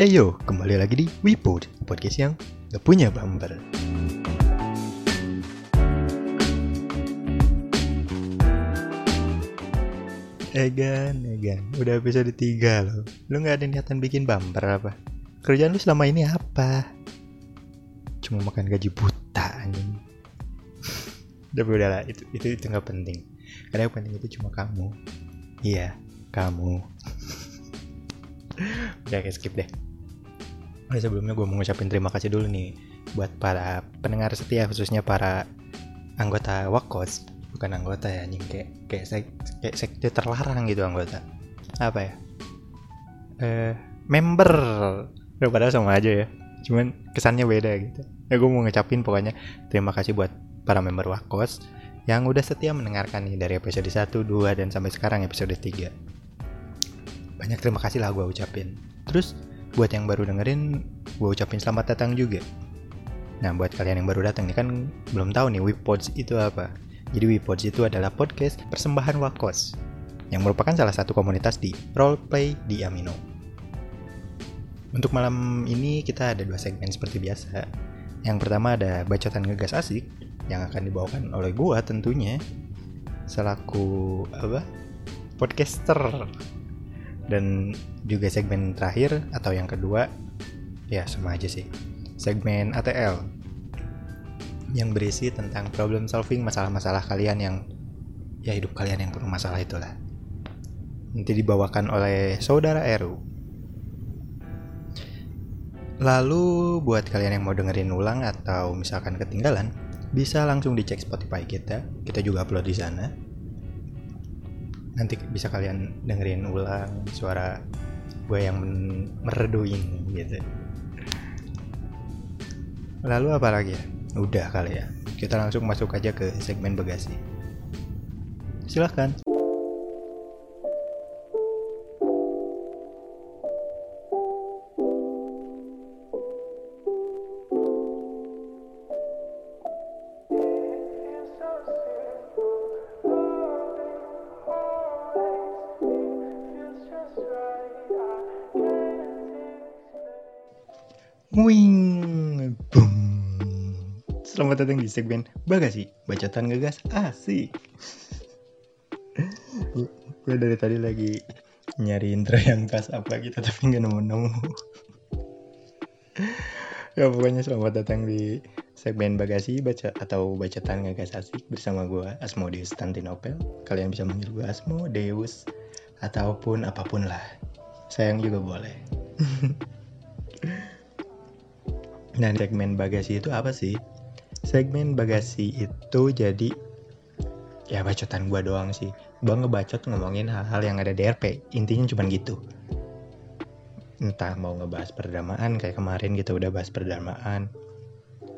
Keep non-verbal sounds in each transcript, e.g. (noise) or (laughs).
Eh yo, kembali lagi di Wipod, podcast yang gak punya bumper. Egan, Egan, udah episode 3 loh. Lu gak ada niatan bikin bumper apa? Kerjaan lu selama ini apa? Cuma makan gaji buta anjing. (laughs) Tapi udahlah, itu itu itu nggak penting. Karena yang penting itu cuma kamu. Iya, kamu. (laughs) Udah skip deh. Sebelumnya gue mau ngucapin terima kasih dulu nih buat para pendengar setia khususnya para anggota Wakos. Bukan anggota ya anjing kayak kayak sek, kayak sekte terlarang gitu anggota. Apa ya? Eh member. Ya, padahal sama aja ya. Cuman kesannya beda gitu. Ya gue mau ngucapin pokoknya terima kasih buat para member Wakos yang udah setia mendengarkan nih dari episode 1, 2, dan sampai sekarang episode 3 banyak terima kasih lah gue ucapin. Terus buat yang baru dengerin gue ucapin selamat datang juga. Nah buat kalian yang baru datang nih kan belum tahu nih Wipods itu apa. Jadi Wipods itu adalah podcast persembahan Wakos yang merupakan salah satu komunitas di roleplay di Amino. Untuk malam ini kita ada dua segmen seperti biasa. Yang pertama ada bacotan ngegas asik yang akan dibawakan oleh gua tentunya selaku apa? Podcaster dan juga segmen terakhir atau yang kedua ya sama aja sih. Segmen ATL yang berisi tentang problem solving masalah-masalah kalian yang ya hidup kalian yang penuh masalah itulah. Nanti dibawakan oleh saudara Eru. Lalu buat kalian yang mau dengerin ulang atau misalkan ketinggalan bisa langsung dicek Spotify kita. Kita juga upload di sana nanti bisa kalian dengerin ulang suara gue yang merdu ini gitu. Lalu apa lagi ya? Udah kali ya. Kita langsung masuk aja ke segmen bagasi silahkan Datang di segmen Bagasi, bacotan ngegas asik. Gue dari tadi lagi nyari intro yang pas apa gitu tapi nggak nemu-nemu. ya pokoknya selamat datang di segmen Bagasi baca atau bacotan ngegas asik bersama gue Asmodeus Tantinopel. Kalian bisa manggil gue Asmo, Deus, ataupun apa pun lah. Sayang juga boleh. (laughs) Nah, segmen bagasi itu apa sih? Segmen bagasi itu jadi ya bacotan gua doang sih. Gua ngebacot ngomongin hal-hal yang ada di RP. Intinya cuma gitu. Entah mau ngebahas perdamaan kayak kemarin kita udah bahas perdamaan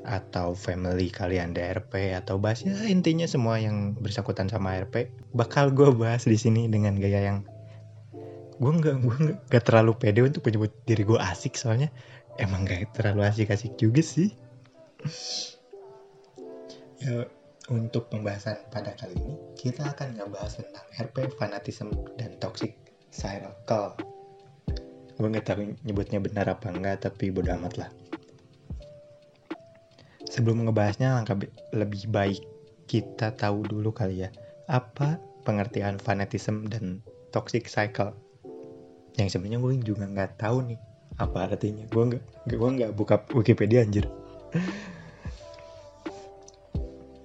atau family kalian di RP atau bahas ya intinya semua yang bersangkutan sama RP bakal gue bahas di sini dengan gaya yang gue nggak gue nggak terlalu pede untuk menyebut diri gue asik soalnya emang gak terlalu asik-asik juga sih. Ya, untuk pembahasan pada kali ini, kita akan ngebahas tentang RP, fanatism, dan toxic circle. Gue gak tahu nyebutnya benar apa enggak, tapi bodo amat lah. Sebelum ngebahasnya, langkah lebih baik kita tahu dulu kali ya, apa pengertian fanatism dan toxic cycle. Yang sebenarnya gue juga nggak tahu nih apa artinya gue nggak gue nggak buka Wikipedia anjir (laughs)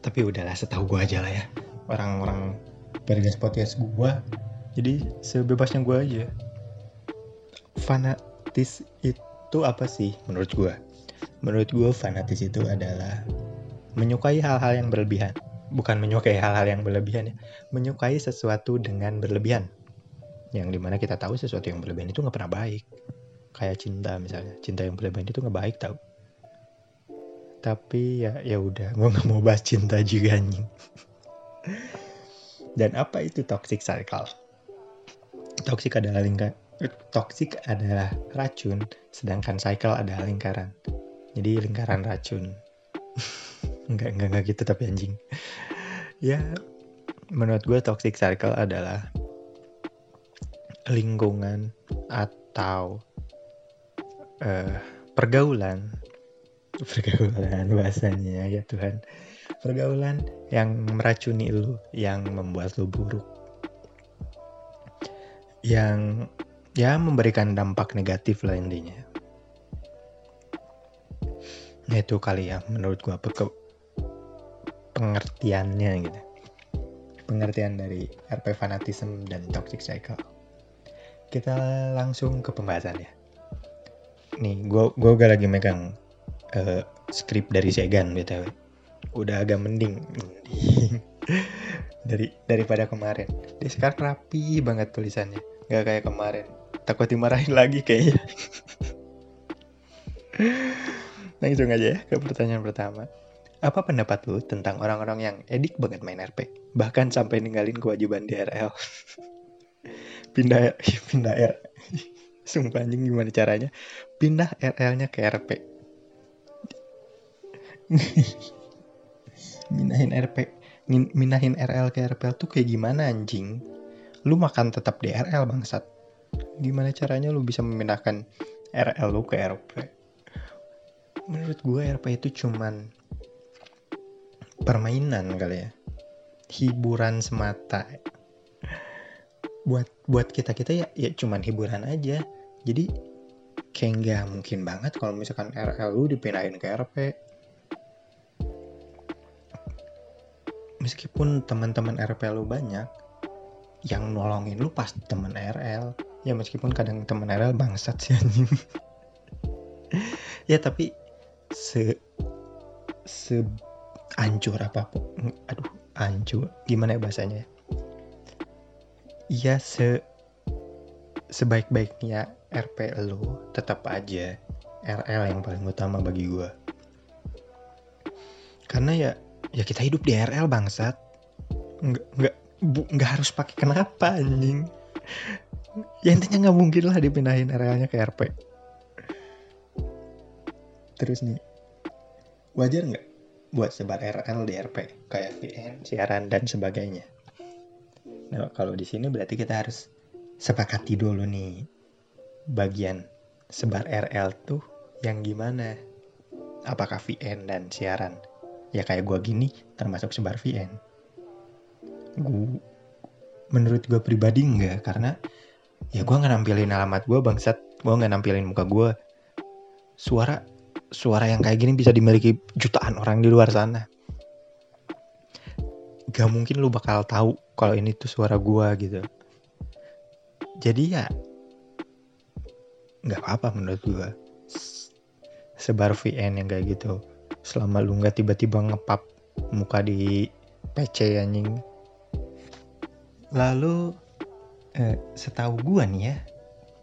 tapi udahlah setahu gue aja lah ya. Orang-orang bergas podcast gue jadi sebebasnya gue aja. Fanatis itu apa sih? Menurut gue menurut gue fanatis itu adalah menyukai hal-hal yang berlebihan. Bukan menyukai hal-hal yang berlebihan ya. Menyukai sesuatu dengan berlebihan. Yang di mana kita tahu sesuatu yang berlebihan itu nggak pernah baik. Kayak cinta misalnya. Cinta yang berlebihan itu nggak baik tau tapi ya ya udah gue nggak mau bahas cinta juga anjing. Dan apa itu toxic cycle toxic adalah lingkar toxic adalah racun sedangkan cycle adalah lingkaran. Jadi lingkaran racun. (laughs) Nggak nggak nggak gitu tapi anjing. Ya menurut gue toxic cycle adalah lingkungan atau uh, pergaulan pergaulan. Bahasanya ya Tuhan. Pergaulan yang meracuni lu yang membuat lu buruk. Yang ya memberikan dampak negatif lah intinya. Nah itu kali ya menurut gua ke pengertiannya gitu. Pengertian dari RP fanatism dan toxic cycle. Kita langsung ke pembahasan ya. Nih gue gue gak lagi megang uh, skrip dari Segan btw udah agak mending. (laughs) Dari daripada kemarin. Dia sekarang rapi banget tulisannya. Nggak kayak kemarin. Takut dimarahin lagi kayaknya. (laughs) Langsung aja ya ke pertanyaan pertama. Apa pendapat lu tentang orang-orang yang edik banget main RP bahkan sampai ninggalin kewajiban di RL (laughs) pindah pindah R sumpah anjing gimana caranya? Pindah RL-nya ke RP minahin RP minahin RL ke RP tuh kayak gimana anjing? Lu makan tetap di RL bangsat. Gimana caranya lu bisa memindahkan RL lu ke RP menurut gue RP itu cuman permainan kali ya. Hiburan semata. Buat buat kita kita ya ya cuman hiburan aja. Jadi kayak nggak mungkin banget kalau misalkan RL lu dipindahin ke RP meskipun teman-teman RP lu banyak yang nolongin lu pas temen RL ya meskipun kadang temen RL bangsat sih anjing. (laughs) Ya tapi se se ancur apa pun aduh ancur gimana ya bahasanya? Ya se sebaik-baiknya RP lu tetap aja RL yang paling utama bagi gue karena ya ya kita hidup di RL bangsat. Nggak nggak bu, nggak harus pakai kenapa anjing. Ya intinya nggak mungkin lah dipindahin arealnya ke RP terus nih wajar nggak buat sebar RL di RP kayak VN siaran dan sebagainya. Nah kalau di sini berarti kita harus sepakati dulu nih bagian sebar RL tuh yang gimana? Apakah VN dan siaran ya kayak gua gini termasuk sebar VN gue menurut gue pribadi enggak karena ya gue nggak nampilin alamat gue bangsat. Gue nggak nampilin muka gue suara suara yang kayak gini bisa dimiliki jutaan orang di luar sana. Gak mungkin lu bakal tahu kalau ini tuh suara gue gitu. Jadi ya nggak apa-apa menurut gue sebar VN yang kayak gitu selama lu nggak tiba-tiba ngepap muka di PC anjing Lalu eh, setahu gue nih ya,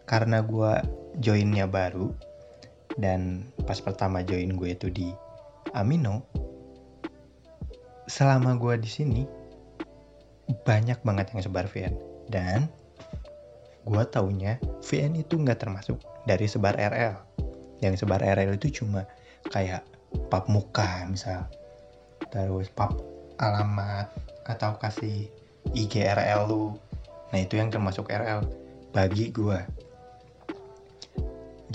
karena gue joinnya baru dan pas pertama join gue itu di Amino, selama gue di sini banyak banget yang sebar VN dan gue taunya VN itu nggak termasuk dari sebar RL. Yang sebar RL itu cuma kayak pap muka misal, terus pap alamat atau kasih IGRL lu. Nah itu yang termasuk RL bagi gue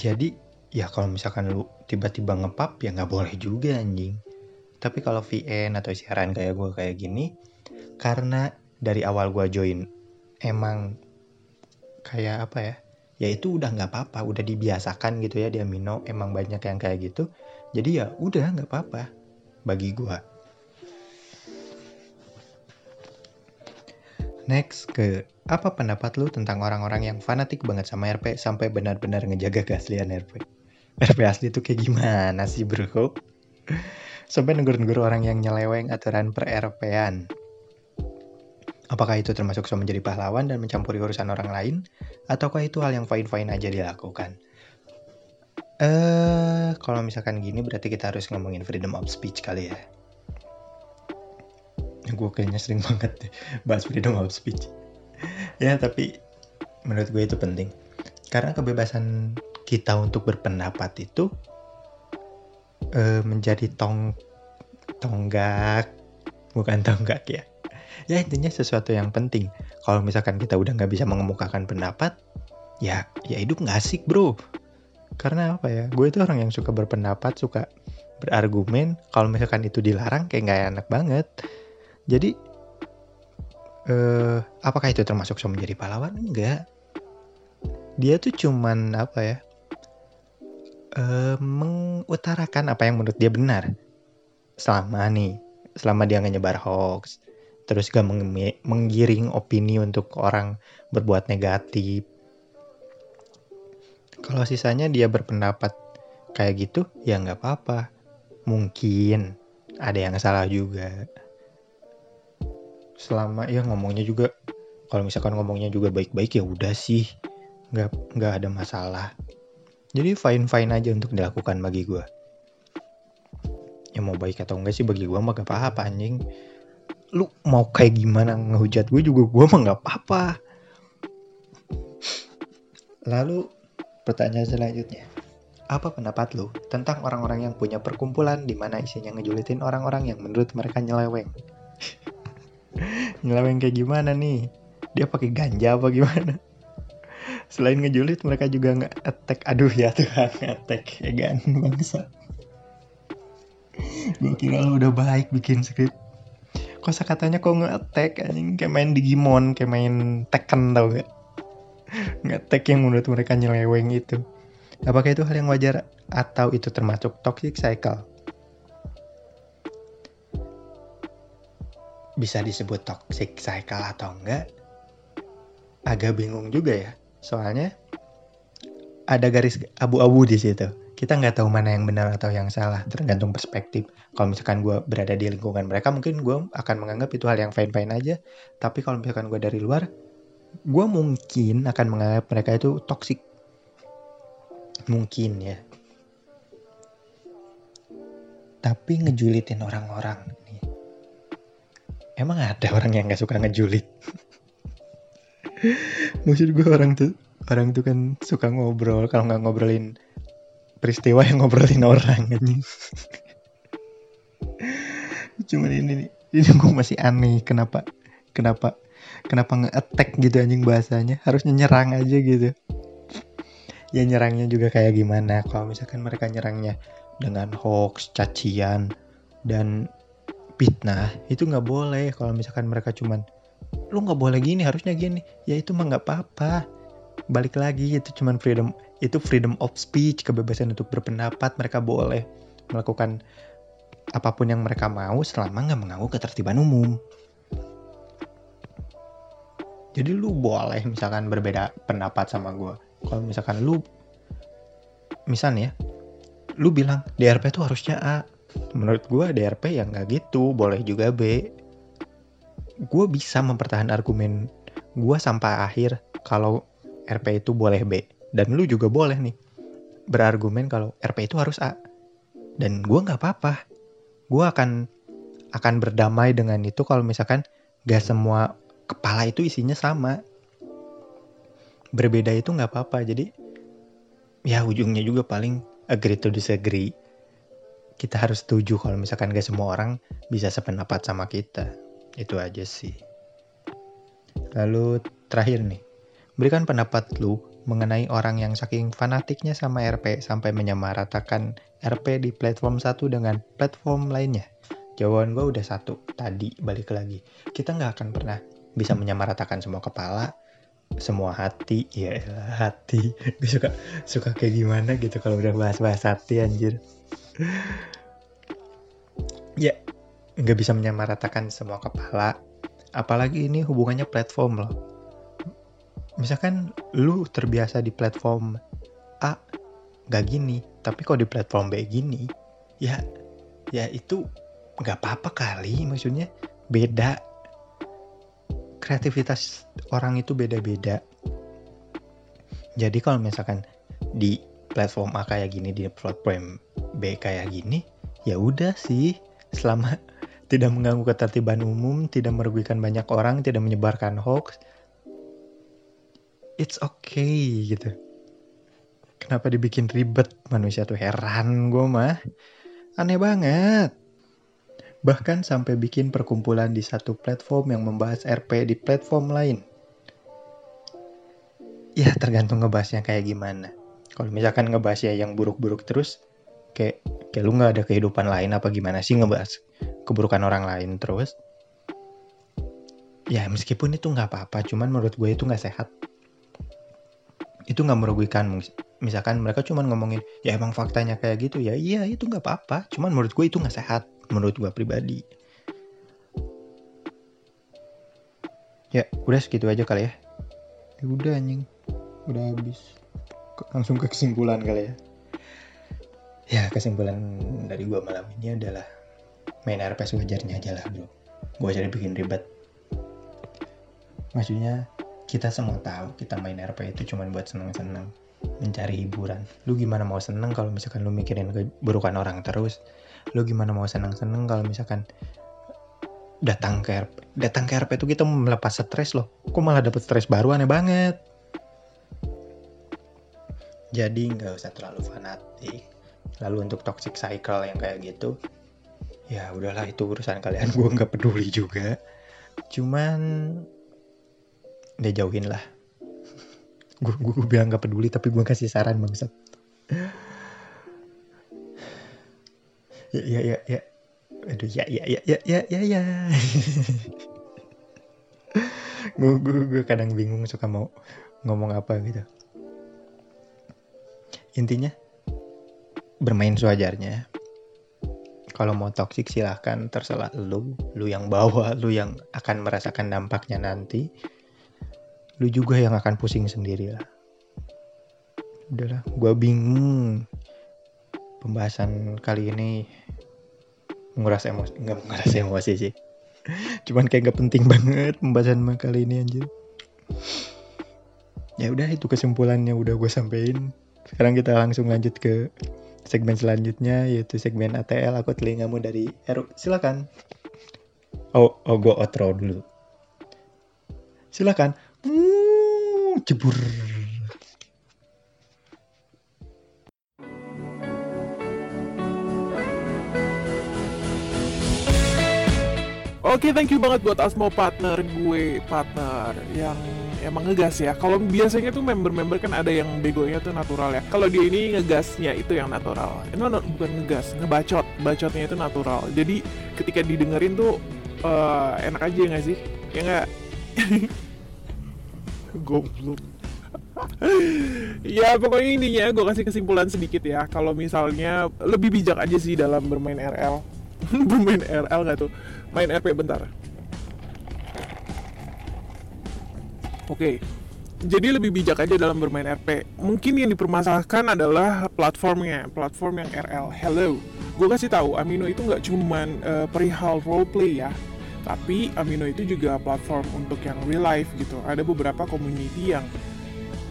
jadi ya kalau misalkan lu tiba-tiba ngepap ya nggak boleh juga anjing. Tapi kalau VN atau siaran kayak gue kayak gini karena dari awal gue join emang kayak apa ya ya itu udah nggak apa-apa udah dibiasakan gitu ya di Amino emang banyak yang kayak gitu jadi ya udah nggak apa-apa bagi gue Next ke apa pendapat lu tentang orang-orang yang fanatik banget sama RP sampai benar-benar ngejaga keaslian RP? RP asli itu kayak gimana sih bro? (laughs) Sampai negur-negur orang yang nyeleweng aturan per RP-an. Apakah itu termasuk so menjadi pahlawan dan mencampuri urusan orang lain? Ataukah itu hal yang fine-fine aja dilakukan? Eh, uh, kalau misalkan gini berarti kita harus ngomongin freedom of speech kali ya gue kayaknya sering (laughs) banget bahas freedom of speech (laughs) ya tapi menurut gue itu penting karena kebebasan kita untuk berpendapat itu uh, menjadi tong tonggak bukan tonggak ya ya intinya sesuatu yang penting. Kalau misalkan kita udah nggak bisa mengemukakan pendapat ya ya hidup nggak asik bro. Karena apa ya? Gue itu orang yang suka berpendapat suka berargumen. Kalau misalkan itu dilarang kayak nggak enak banget. Jadi eh, apakah itu termasuk so menjadi pahlawan? Enggak dia tuh cuman apa ya eh, mengutarakan apa yang menurut dia benar. Selama nih selama dia nggak nyebar hoax terus gak menggiring opini untuk orang berbuat negatif. Kalau sisanya dia berpendapat kayak gitu ya nggak apa-apa. Mungkin ada yang salah juga. Selama ya ngomongnya juga kalau misalkan ngomongnya juga baik-baik ya udah sih. Nggak nggak ada masalah. Jadi fine fine aja untuk dilakukan bagi gue ya mau baik atau enggak sih bagi gue mah gak apa-apa anjing lu mau kayak gimana ngehujat gue juga gue mah gak apa-apa lalu Pertanyaan selanjutnya. Apa pendapat lu tentang orang-orang yang punya perkumpulan di mana isinya ngejulitin orang-orang yang menurut mereka nyeleweng? (laughs) nyeleweng kayak gimana nih? Dia pakai ganja apa gimana? (laughs) Selain ngejulit mereka juga nggak attack. Aduh ya Tuhan, attack ya kan bangsa. (laughs) Gue kira lu udah baik bikin skrip. Kosa katanya kok nge-attack anjing kayak main Digimon, kayak main Tekken tau gak? ngetek yang menurut mereka nyeleweng itu. Apakah itu hal yang wajar atau itu termasuk toxic cycle? Bisa disebut toxic cycle atau enggak? Agak bingung juga ya. Soalnya ada garis abu-abu di situ. Kita nggak tahu mana yang benar atau yang salah, tergantung perspektif. Kalau misalkan gue berada di lingkungan mereka, mungkin gue akan menganggap itu hal yang fine-fine aja. Tapi kalau misalkan gue dari luar, gue mungkin akan menganggap mereka itu toksik mungkin ya. Tapi ngejulitin orang-orang emang ada orang yang nggak suka ngejulit? (laughs) Maksud gue orang tuh orang tuh kan suka ngobrol. Kalau nggak ngobrolin peristiwa yang ngobrolin orang cuman ini nih ini gue masih aneh kenapa kenapa kenapa nge-attack gitu anjing bahasanya. Harusnya nyerang aja gitu. Ya nyerangnya juga kayak gimana. Kalau misalkan mereka nyerangnya dengan hoax cacian dan fitnah itu nggak boleh. Kalau misalkan mereka cuman lu nggak boleh gini harusnya gini. Ya itu mah nggak apa-apa. Balik lagi itu cuman freedom itu freedom of speech kebebasan untuk berpendapat mereka boleh melakukan apa pun yang mereka mau selama nggak mengganggu ketertiban umum. Jadi lu boleh misalkan berbeda pendapat sama gue kalau misalkan lu misalnya lu bilang DRP itu harusnya A. Menurut gue DRP yang nggak gitu boleh juga B. Gue bisa mempertahankan argumen gue sampai akhir kalau RP itu boleh B dan lu juga boleh nih berargumen kalau RP itu harus A. Dan gue nggak apa-apa. Gue akan akan berdamai dengan itu kalau misalkan gak semua kepala itu isinya sama. Berbeda itu nggak apa-apa. Jadi ya ujungnya juga paling agree to disagree. Kita harus setuju kalau misalkan gak semua orang bisa sependapat sama kita. Itu aja sih. Lalu terakhir nih. Berikan pendapat lu mengenai orang yang saking fanatiknya sama RP sampai menyamaratakan RP di platform satu dengan platform lainnya. Jawaban gue udah satu tadi balik lagi. Kita nggak akan pernah bisa menyamaratakan semua kepala semua hati. Ya hati. Gue suka suka kayak gimana gitu kalau udah bahas-bahas hati anjir. Ya nggak bisa menyamaratakan semua kepala apalagi ini hubungannya platform loh misalkan lu terbiasa di platform A gak gini tapi kok di platform B gini ya ya itu nggak apa-apa kali maksudnya beda kreativitas orang itu beda-beda. Jadi kalau misalkan di platform A kayak gini, di platform B kayak gini, ya udah sih, selama (laughs) tidak mengganggu ketertiban umum, tidak merugikan banyak orang, tidak menyebarkan hoax, it's okay gitu. Kenapa dibikin ribet manusia tuh heran gue mah. Aneh banget. Bahkan sampai bikin perkumpulan di satu platform yang membahas RP di platform lain. Ya tergantung ngebahasnya kayak gimana. kalau misalkan ngebahas ya yang buruk-buruk terus kayak kayak lu nggak ada kehidupan lain apa gimana sih ngebahas keburukan orang lain terus ya meskipun itu nggak apa-apa cuman menurut gue itu nggak sehat itu nggak merugikan misalkan mereka cuman ngomongin ya emang faktanya kayak gitu. Ya iya itu nggak apa-apa. Cuman menurut gue itu nggak sehat menurut gue pribadi. Ya udah segitu aja kali ya, ya udah anjing. Udah habis. Langsung ke kesimpulan kali ya? Ya kesimpulan dari gue malam ini adalah main RP sewajarnya aja lah bro. Gue jadi bikin ribet. Maksudnya kita semua tahu kita main RP itu cuma buat seneng-seneng mencari hiburan. Lu gimana mau seneng kalau misalkan lu mikirin keburukan orang terus? Lu gimana mau seneng-seneng kalau misalkan datang ke RP datang ke RP itu kita melepas stres loh. Kok malah dapet stres baru? Aneh banget. Jadi nggak usah terlalu fanatik. Lalu untuk toxic cycle yang kayak gitu ya udahlah itu urusan kalian. (laughs) Gue nggak peduli juga. Cuman udah jauhin lah gue gue bilang gak peduli tapi gue kasih saran bangsat. Ya ya ya ya. Aduh ya ya ya ya ya ya ya. Gue gue kadang bingung suka mau ngomong apa gitu. Intinya bermain sewajarnya. Kalau mau toxic silahkan. Terserah lu. Lu yang bawa lu yang akan merasakan dampaknya nanti lu juga yang akan pusing sendiri lah. Udahlah gue bingung. Pembahasan kali ini menguras emosi nggak menguras emosi sih. Cuman kayak gak penting banget pembahasan kali ini anjir. Ya udah itu kesimpulannya udah gue sampein. Sekarang kita langsung lanjut ke segmen selanjutnya yaitu segmen ATL aku telingamu dari Eru. Silakan. Oh oh gue outro dulu. Silakan jebur. Oke, okay, thank you banget buat Asmo partner gue, partner yang emang ngegas ya. Kalau biasanya tuh member-member kan ada yang begonya tuh natural ya. Kalau dia ini ngegasnya itu yang natural. Itu bukan ngegas, ngebacot. Bacotnya itu natural. Jadi ketika didengerin tuh uh, enak aja nggak sih? Ya nggak? (laughs) goblok. Ya pokoknya intinya gue kasih kesimpulan sedikit ya. Kalau misalnya lebih bijak aja sih dalam bermain RL (laughs) bermain RL gak tuh? Main RP bentar. Oke. Jadi lebih bijak aja dalam bermain RP mungkin yang dipermasalahkan adalah platformnya platform yang RL hello. Gue kasih tahu Amino itu nggak cuman uh, perihal roleplay ya tapi Amino itu juga platform untuk yang real life gitu. Ada beberapa community yang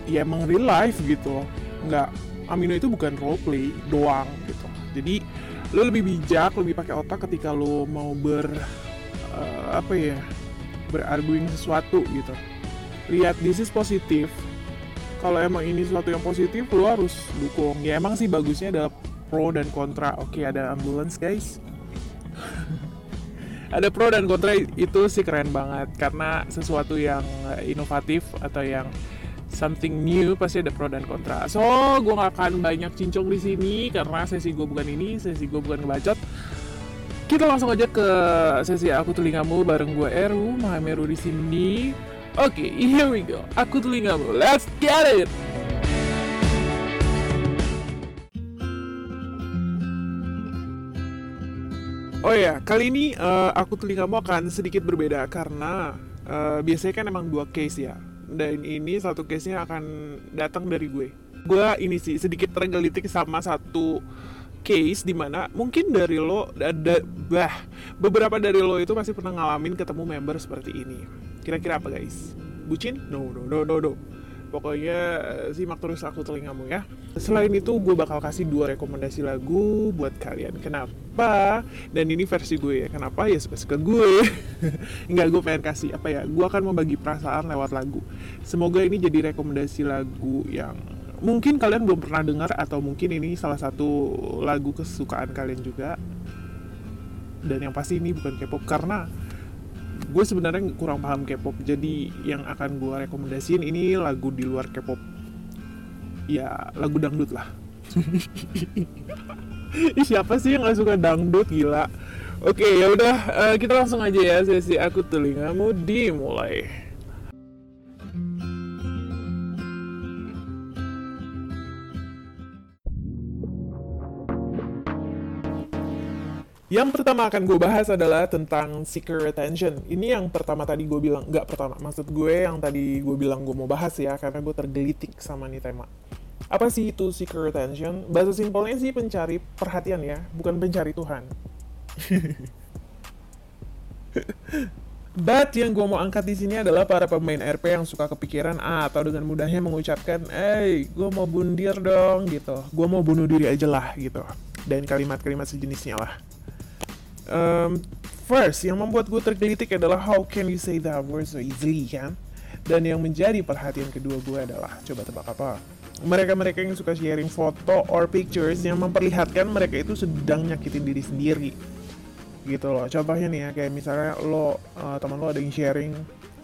ya emang real life gitu. Nggak Amino itu bukan roleplay doang gitu. Jadi lo lebih bijak lebih pakai otak ketika lo mau ber uh, apa ya berarguing sesuatu gitu. Lihat this is positif kalau emang ini sesuatu yang positif lo harus dukung. Ya emang sih bagusnya adalah pro dan kontra. Oke ada ambulance guys ada pro dan kontra itu sih keren banget karena sesuatu yang inovatif atau yang something new pasti ada pro dan kontra. So, gue gak akan banyak cincong di sini karena sesi gue bukan ini, sesi gue bukan ngebacot. Kita langsung aja ke sesi aku telingamu bareng gue Eru, Mahameru di sini. Oke, okay, here we go. Aku telingamu. Let's get it. Oh ya, kali ini uh, aku telingamu akan sedikit berbeda karena uh, biasanya kan emang dua case ya. Dan ini satu case-nya akan datang dari gue. Gue ini sih sedikit tergelitik sama satu case di mana mungkin dari lo ada bah beberapa dari lo itu masih pernah ngalamin ketemu member seperti ini. Kira-kira apa guys? Bucin? No, no, no, no, no. Pokoknya eh, simak terus aku telingamu ya. Selain itu gue bakal kasih dua rekomendasi lagu buat kalian. Kenapa? Dan ini versi gue ya. Kenapa? Ya suka-suka gue. (laughs) Enggak gue pengen kasih apa ya? Gue akan membagi perasaan lewat lagu. Semoga ini jadi rekomendasi lagu yang mungkin kalian belum pernah dengar atau mungkin ini salah satu lagu kesukaan kalian juga. Dan yang pasti ini bukan K-pop karena gue sebenarnya kurang paham K-pop. Jadi yang akan gue rekomendasiin ini lagu di luar K-pop. Ya lagu dangdut lah. (laughs) Siapa sih yang gak suka dangdut? Gila. Oke ya udah eh, kita langsung aja ya sesi aku telingamu dimulai Yang pertama akan gue bahas adalah tentang seeker attention. Ini yang pertama tadi gue bilang, nggak pertama, maksud gue yang tadi gue bilang gue mau bahas ya, karena gue tergelitik sama nih tema. Apa sih itu seeker attention? Bahasa simpelnya sih pencari perhatian ya, bukan pencari Tuhan. But yang gue mau angkat di sini adalah para pemain RP yang suka kepikiran ah, atau dengan mudahnya mengucapkan, "Eh, gue mau bundir dong," gitu. "Gue mau bunuh diri aja lah," gitu. Dan kalimat-kalimat sejenisnya lah. Um, first, yang membuat gue tergelitik adalah how can you say that word so easily, kan? Dan yang menjadi perhatian kedua gue adalah, coba tebak apa? Mereka-mereka yang suka sharing foto or pictures yang memperlihatkan mereka itu sedang nyakitin diri sendiri. Gitu loh. Contohnya nih ya, kayak misalnya lo, uh, teman lo ada yang sharing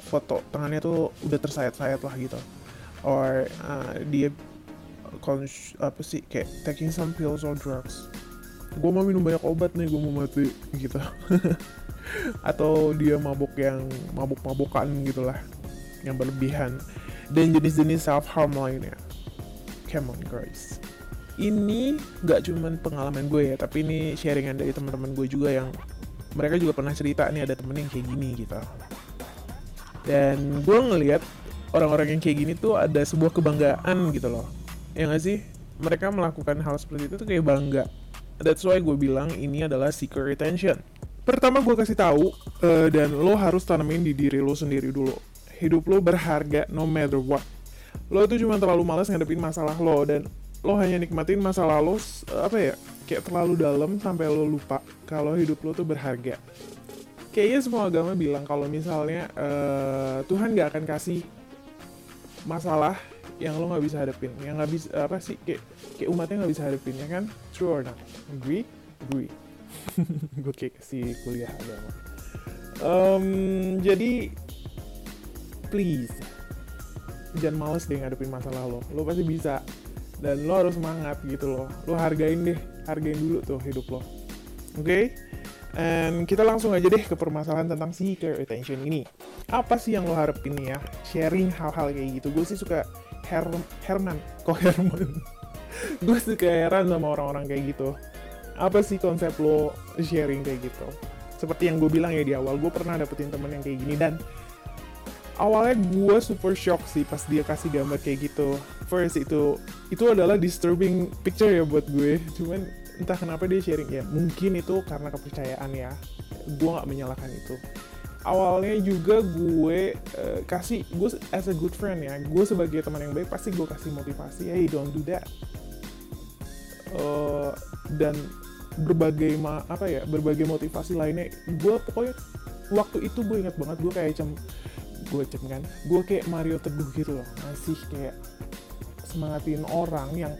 foto tangannya tuh udah tersayat-sayat lah gitu. Or uh, dia cons- apa sih kayak taking some pills or drugs gue mau minum banyak obat nih gue mau mati gitu. (laughs) Atau dia mabuk yang mabuk-mabukan gitulah yang berlebihan. Dan jenis-jenis self harm lainnya. Come on guys. Ini nggak cuman pengalaman gue ya tapi ini sharingan dari teman-teman gue juga yang mereka juga pernah cerita nih ada temen yang kayak gini gitu. Dan gue ngelihat orang-orang yang kayak gini tuh ada sebuah kebanggaan gitu loh. Ya nggak sih? Mereka melakukan hal seperti itu tuh kayak bangga That's why gue bilang ini adalah seeker attention. Pertama gue kasih tahu uh, dan lo harus tanamin di diri lo sendiri dulu. Hidup lo berharga no matter what. Lo itu cuma terlalu malas ngadepin masalah lo dan lo hanya nikmatin masalah lo apa ya kayak terlalu dalam sampai lo lupa kalau hidup lo tuh berharga. Kayaknya semua agama bilang kalau misalnya uh, Tuhan gak akan kasih masalah yang lo nggak bisa hadapin yang nggak bisa apa sih kayak kayak umatnya nggak bisa hadapin ya kan? True or not? Agree? Agree. (laughs) Gue kayak kasih kuliah agama. Um, jadi please jangan males deh ngadepin masalah lo. Lo pasti bisa. Dan lo harus semangat gitu loh. Lo hargain deh hargain dulu tuh hidup lo. Oke? Okay? And kita langsung aja deh ke permasalahan tentang seeker attention ini. Apa sih yang lo harapin nih ya? Sharing hal-hal kayak gitu. Gue sih suka Her Herman kok Herman? Gue suka heran sama orang-orang kayak gitu. Apa sih konsep lo sharing kayak gitu? Seperti yang gue bilang ya di awal gue pernah dapetin temen yang kayak gini dan awalnya gue super shock sih pas dia kasih gambar kayak gitu. First itu itu adalah disturbing picture ya buat gue. Cuman entah kenapa dia sharing ya mungkin itu karena kepercayaan ya. Gue nggak menyalahkan itu awalnya juga gue uh, kasih gue as a good friend ya gue sebagai teman yang baik pasti gue kasih motivasi hey don't do that. Uh, dan berbagai ma apa ya berbagai motivasi lainnya gue pokoknya waktu itu gue ingat banget gue kayak cem gue cem kan gue kayak Mario teduh gitu loh masih kayak semangatin orang yang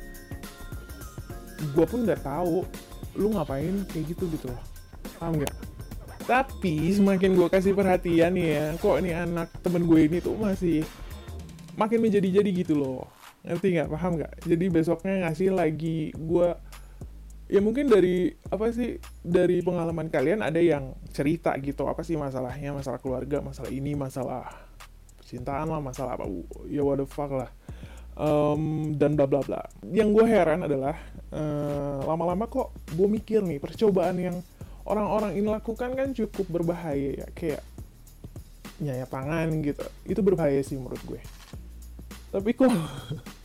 gue pun nggak tahu lu ngapain? kayak gitu gitu loh. Paham nggak tapi semakin gue kasih perhatian ya kok ini anak temen gue ini tuh masih makin menjadi-jadi gitu loh. Ngerti nggak? Paham nggak? Jadi besoknya ngasih lagi gue ya mungkin dari apa sih dari pengalaman kalian ada yang cerita gitu apa sih masalahnya? Masalah keluarga masalah ini masalah percintaan lah masalah apa ya what the fuck lah. Um, dan bla bla bla. Yang gue heran adalah uh, lama-lama kok gue mikir nih percobaan yang orang-orang ini lakukan kan cukup berbahaya ya kayak nyayap tangan gitu. Itu berbahaya sih menurut gue. Tapi kok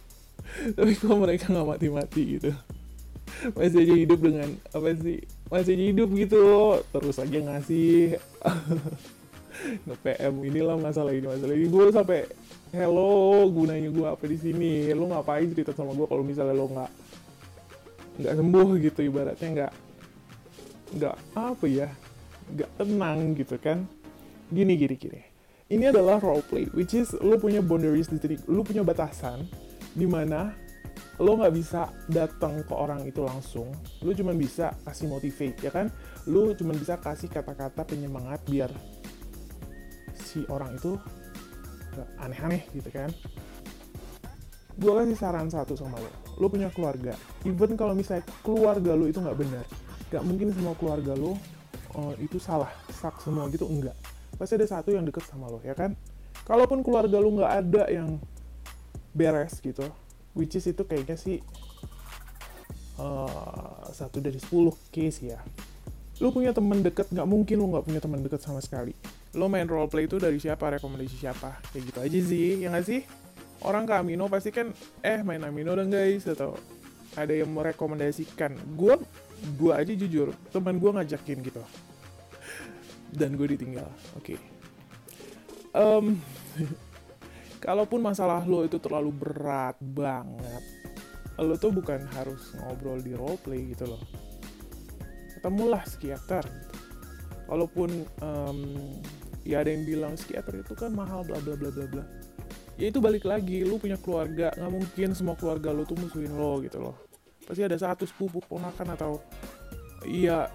(laughs) tapi kok mereka nggak mati-mati gitu? Masih aja hidup dengan apa sih? Masih aja hidup gitu terus aja ngasih. (laughs) Nge PM inilah masalah ini masalah ini. Gue sampai hello gunanya gue apa di sini? Lo ngapain cerita sama gue kalau misalnya lo nggak nggak sembuh gitu ibaratnya nggak nggak apa ya nggak tenang gitu kan. Gini gini gini. Ini adalah role play which is lo punya boundaries di titik lo punya batasan di mana lo nggak bisa datang ke orang itu langsung. Lo cuma bisa kasih motivate ya kan? Lo cuma bisa kasih kata-kata penyemangat biar si orang itu aneh-aneh gitu kan. Gue kasih saran satu sama lo lo punya keluarga. Even kalau misalnya keluarga lo itu nggak benar nggak mungkin semua keluarga lo uh, itu salah sak semua gitu enggak. Pasti ada satu yang deket sama lo ya kan? Kalaupun keluarga lo nggak ada yang beres gitu which is itu kayaknya sih uh, satu dari 10 case ya. Lu punya teman deket nggak mungkin lu nggak punya teman deket sama sekali. Lo main roleplay itu dari siapa rekomendasi siapa? Kayak gitu aja sih ya nggak sih? Orang ke Amino pasti kan eh main Amino dong guys atau ada yang merekomendasikan. Gue gue aja jujur teman gue ngajakin gitu. Dan gue ditinggal oke. Okay. um, (laughs) kalaupun masalah lo itu terlalu berat banget lo tuh bukan harus ngobrol di roleplay gitu loh. Ketemulah psikiater. Walaupun um, ya ada yang bilang psikiater itu kan mahal bla bla bla bla bla. Ya itu balik lagi lu punya keluarga nggak mungkin semua keluarga lu tuh musuhin lo gitu loh pasti ada satu sepupu ponakan atau iya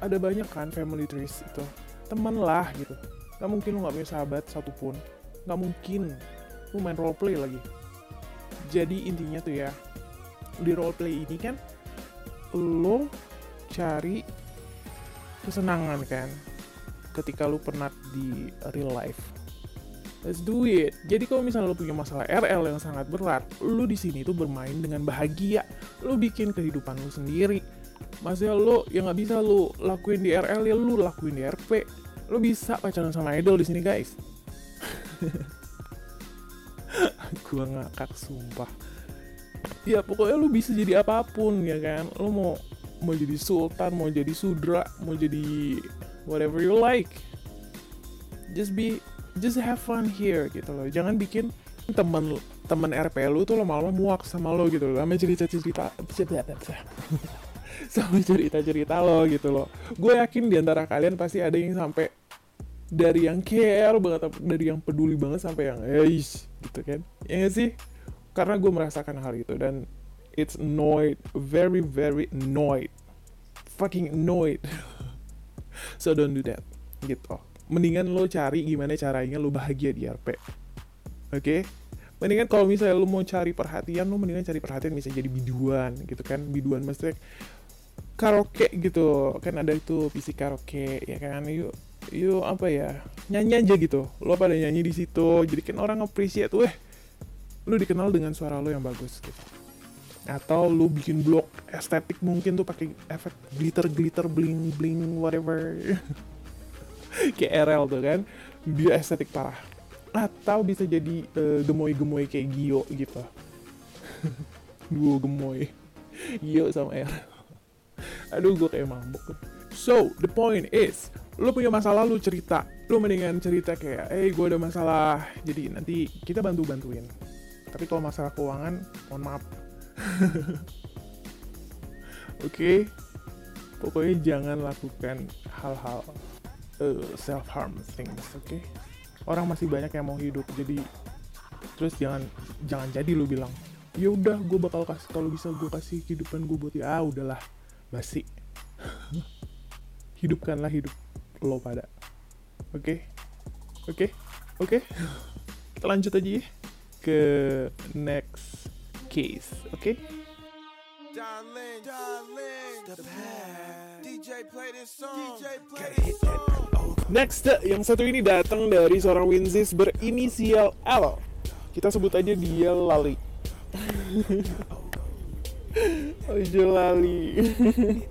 ada banyak kan family trees itu. Teman lah gitu. Nggak mungkin lu nggak punya sahabat satupun. Nggak mungkin. Lu main roleplay lagi. Jadi intinya tuh ya di roleplay ini kan lo cari kesenangan kan ketika lu pernah di real life let's do it. Jadi kalau misalnya lu punya masalah RL yang sangat berat lu di sini tuh bermain dengan bahagia. Lu bikin kehidupan lu sendiri. Maksudnya lu yang nggak bisa lu lakuin di RL ya lu lakuin di RP lu bisa pacaran sama idol di sini guys. (laughs) Gua ngakak sumpah. Ya pokoknya lu bisa jadi apa pun ya kan? Lu mau mau jadi sultan mau jadi sudra mau jadi whatever you like. Just be just have fun here gitu loh. Jangan bikin temen temen RP lu tuh lama-lama muak sama lo gitu loh. Sama cerita-cerita (laughs) sama cerita-cerita lo gitu loh. Gue yakin di antara kalian pasti ada yang sampai dari yang care banget dari yang peduli banget sampai yang eish gitu kan. Ya gak sih? Karena gue merasakan hal itu dan it's annoyed very very annoyed. Fucking annoyed. (laughs) So don't do that. Gitu mendingan lo cari gimana caranya lo bahagia di RP oke? Okay? mendingan kalau misalnya lo mau cari perhatian lo mendingan cari perhatian bisa jadi biduan gitu kan. Biduan maksudnya karaoke gitu. Kan ada itu PC karaoke ya kan? Yuk yuk apa ya? Nyanyi aja gitu. Lo pada nyanyi di situ. Jadi kan orang appreciate weh lu dikenal dengan suara lo yang bagus gitu. Atau lu bikin blog estetik mungkin tuh pakai efek glitter glitter bling bling whatever (laughs) (laughs) kayak RL tuh kan. Dia estetik parah. Atau bisa jadi uh, gemoy-gemoy kayak Gio gitu. (laughs) Duo gemoy. Gio sama R (laughs) aduh gue kayak mabuk so the point is lu punya masalah lu cerita. Lu mendingan cerita kayak eh hey, gue ada masalah. Jadi nanti kita bantu bantuin tapi kalau masalah keuangan mohon maaf. Oke? Okay? pokoknya jangan lakukan hal-hal uh, eh, self harm things oke okay? orang masih banyak yang mau hidup jadi terus jangan jangan jadi lu bilang ya udah gue bakal kasih kalau bisa gue kasih kehidupan gue buat ya ah udahlah basi (laughs) hidupkanlah hidup lo pada oke okay? oke okay? oke okay? (laughs) kita lanjut aja ya ke next case, oke? Okay? Next, yang satu ini datang dari seorang Winzis berinisial L. Kita sebut aja dia Lali. (laughs) Ojo Lali.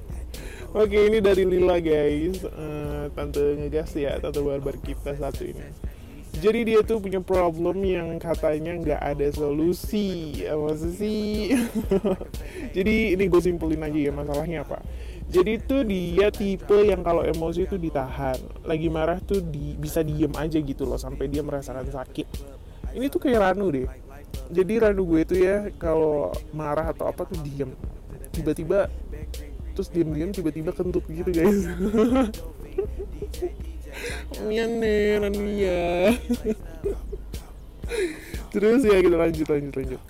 (laughs) Oke, ini dari Lila guys. Uh, tante ngegas ya, tante barbar kita satu ini jadi dia tuh punya problem yang katanya nggak ada solusi apa sih (laughs) jadi ini gue simpulin aja ya masalahnya apa jadi tuh dia tipe yang kalau emosi tuh ditahan. Lagi marah tuh di, bisa diem aja gitu loh sampai dia merasakan sakit. Ini tuh kayak Ranu deh. Jadi Ranu gue tuh ya kalau marah atau apa tuh diem. Tiba-tiba terus diem-diem tiba-tiba kentut gitu guys. (laughs) Miane Rania (laughs) Terus ya kita lanjut lanjut lanjut.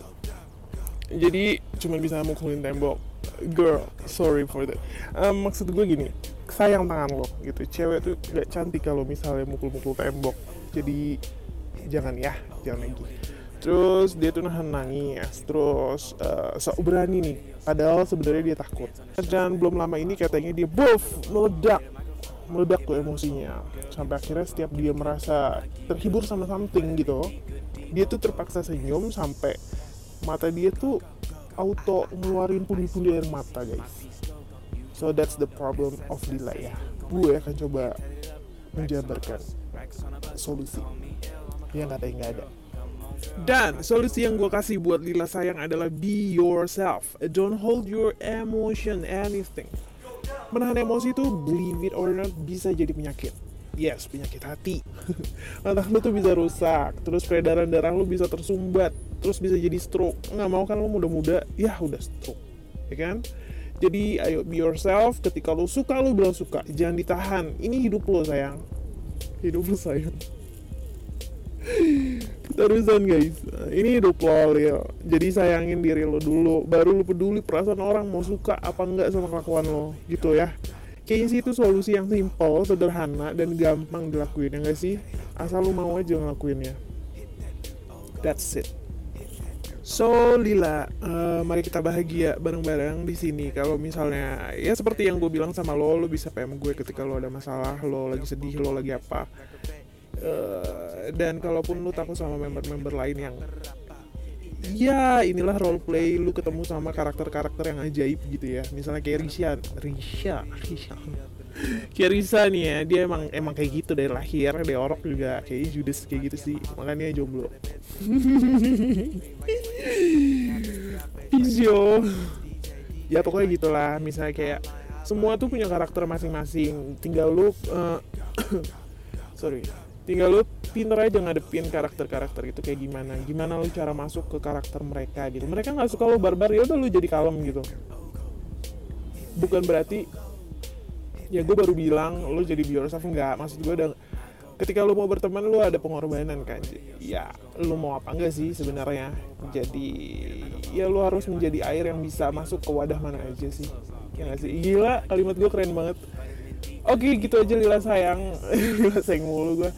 Jadi cuma bisa mukulin tembok Girl, sorry for that. Um, Maksud gue gini Sayang tangan lo gitu. Cewek tuh gak cantik kalau misalnya mukul-mukul tembok. Jadi jangan ya Jangan lagi terus dia tuh nahan nangis. Terus uh, sok berani nih. Padahal sebenarnya dia takut. Dan belum lama ini katanya dia buff meledak. Meledak tuh emosinya. Sampai akhirnya setiap dia merasa terhibur sama something gitu dia tuh terpaksa senyum sampai mata dia tuh auto ngeluarin pundi-pundi air mata guys so that's the problem of Lila ya gue akan coba menjabarkan solusi yang katanya nggak ada dan solusi yang gue kasih buat Lila sayang adalah be yourself. Don't hold your emotion anything. Menahan emosi itu believe it or not bisa jadi penyakit. Yes, penyakit hati. (laughs) Entah lu tuh bisa rusak, terus peredaran darah lu bisa tersumbat, terus bisa jadi stroke. Nggak mau kan lu muda-muda, ya udah stroke. Ya kan? Jadi ayo be yourself, ketika lu suka lu bilang suka, jangan ditahan. Ini hidup lo sayang. Hidup lo sayang (laughs) terusan guys ini hidup lo ya jadi sayangin diri lo dulu baru lo peduli perasaan orang mau suka apa enggak sama kelakuan lo gitu ya kayaknya sih itu solusi yang simple sederhana dan gampang dilakuin ya gak sih asal lo mau aja ngelakuinnya that's it So Lila, uh, mari kita bahagia bareng-bareng di sini. Kalau misalnya ya seperti yang gue bilang sama lo, lo bisa PM gue ketika lo ada masalah, lo lagi sedih, lo lagi apa. Uh, dan kalaupun lu takut sama member-member lain yang ya inilah role play lu ketemu sama karakter-karakter yang ajaib gitu ya. Misalnya kayak Risha Risha Risha. Kayak Risa nih ya dia emang emang kayak gitu dari lahir dari orok juga. Kayak Judas kayak gitu sih. Makanya jomblo. Pisio ya pokoknya gitulah. Misalnya kayak semua tuh punya karakter masing-masing. Tinggal lu uh, (coughs) sorry tinggal lu pinter aja ngadepin karakter-karakter itu kayak gimana. Gimana lu cara masuk ke karakter mereka gitu. Mereka nggak suka lu barbar ya udah lu jadi kalem gitu. Bukan berarti ya gue baru bilang lu jadi be yourself nggak. Maksud gue udah ketika lu mau berteman lu ada pengorbanan kan. Ya lu mau apa enggak sih sebenarnya? Jadi ya lu harus menjadi air yang bisa masuk ke wadah mana aja sih. Ya gak sih? Gila kalimat gue keren banget. Oke gitu aja Lila sayang. (laughs) Lila sayang mulu gue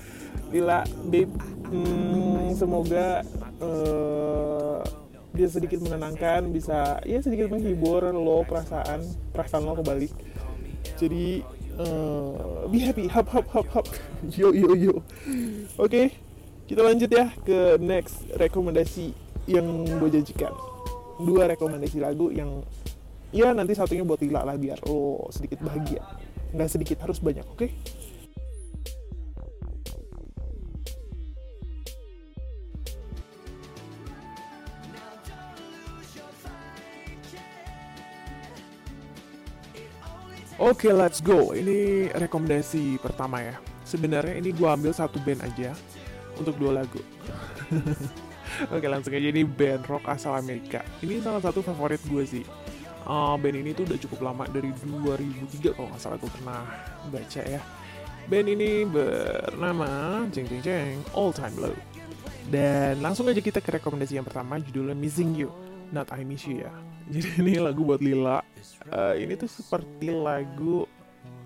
Lila, babe, hmm, semoga uh, dia sedikit menenangkan, bisa ya sedikit menghibur lo perasaan perasaan lo kebalik. Jadi uh, be happy, hap hap hap hap, (laughs) yo yo yo. Oke, okay, kita lanjut ya ke next rekomendasi yang gue janjikan. Dua rekomendasi lagu yang ya nanti satunya buat Lila lah biar lo sedikit bahagia. Nggak sedikit harus banyak, oke? Okay? Oke, okay, let's go. Ini rekomendasi pertama ya. Sebenarnya ini gue ambil satu band aja untuk dua lagu. (laughs) Oke, langsung aja ini band rock asal Amerika. Ini salah satu favorit gue sih. Uh, band ini tuh udah cukup lama dari 2003 kalau nggak salah gue pernah baca ya. Band ini bernama jeng jeng jeng All Time Low. Dan langsung aja kita ke rekomendasi yang pertama judulnya Missing You, Not I Miss You ya. (laughs) Jadi ini lagu buat Lila. Uh, ini tuh seperti lagu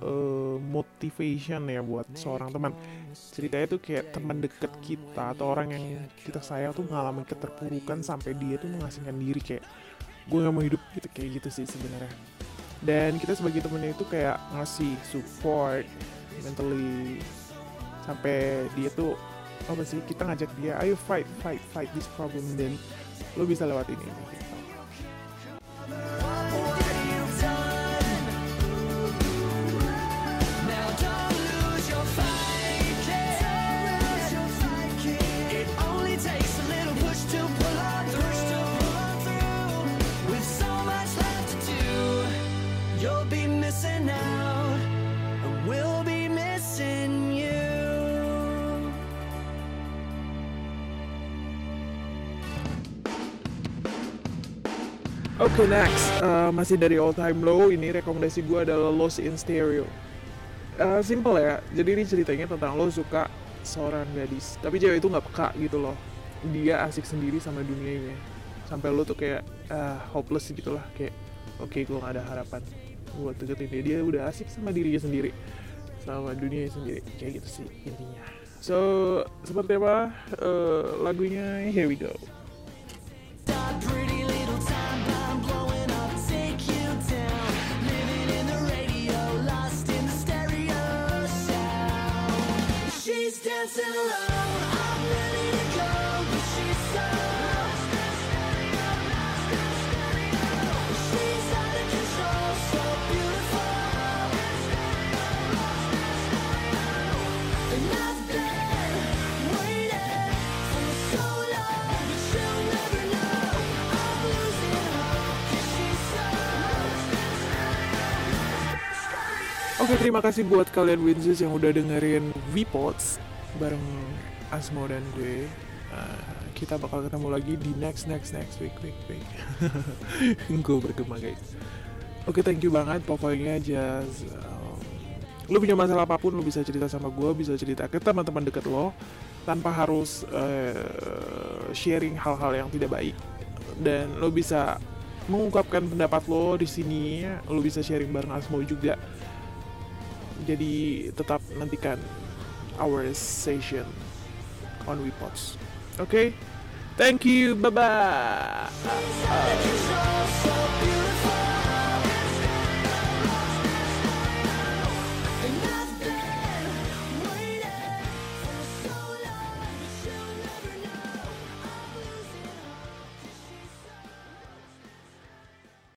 uh, motivation ya buat seorang teman. Ceritanya tuh kayak teman deket kita atau orang yang kita sayang tuh ngalamin keterpurukan sampai dia tuh mengasingkan diri kayak gue gak mau hidup gitu kayak gitu sih sebenarnya. Dan kita sebagai temennya itu kayak ngasih support mentally sampai dia tuh apa sih kita ngajak dia ayo fight fight fight this problem dan lo bisa lewatin ini gitu. Oke okay, next, uh, masih dari all time low. Ini rekomendasi gue adalah Lost in Stereo. Uh, simple ya, jadi ini ceritanya tentang lo suka seorang gadis, tapi cewek itu nggak peka gitu loh. Dia asik sendiri sama dunia ini, sampai lo tuh kayak uh, hopeless gitu lah, kayak oke okay, gue gak ada harapan buat deketin dia. Dia udah asik sama dirinya sendiri, sama dunia sendiri, kayak gitu sih intinya. So, seperti apa uh, lagunya? Here we go. She's dancing alone, Oke, terima kasih buat kalian Winsus yang udah dengerin V-Pods bareng Asmo dan gue. Uh, kita bakal ketemu lagi di next next next week week week. (laughs) gue bergema guys. Oke, thank you banget. Pokoknya just um, lu punya masalah apa pun lu bisa cerita sama gue, bisa cerita ke teman-teman deket lo tanpa harus uh, sharing hal-hal yang tidak baik. Dan lo bisa mengungkapkan pendapat lo di sini, lo bisa sharing bareng Asmo juga jadi tetap nantikan our session on WePods. Oke, thank you, bye bye.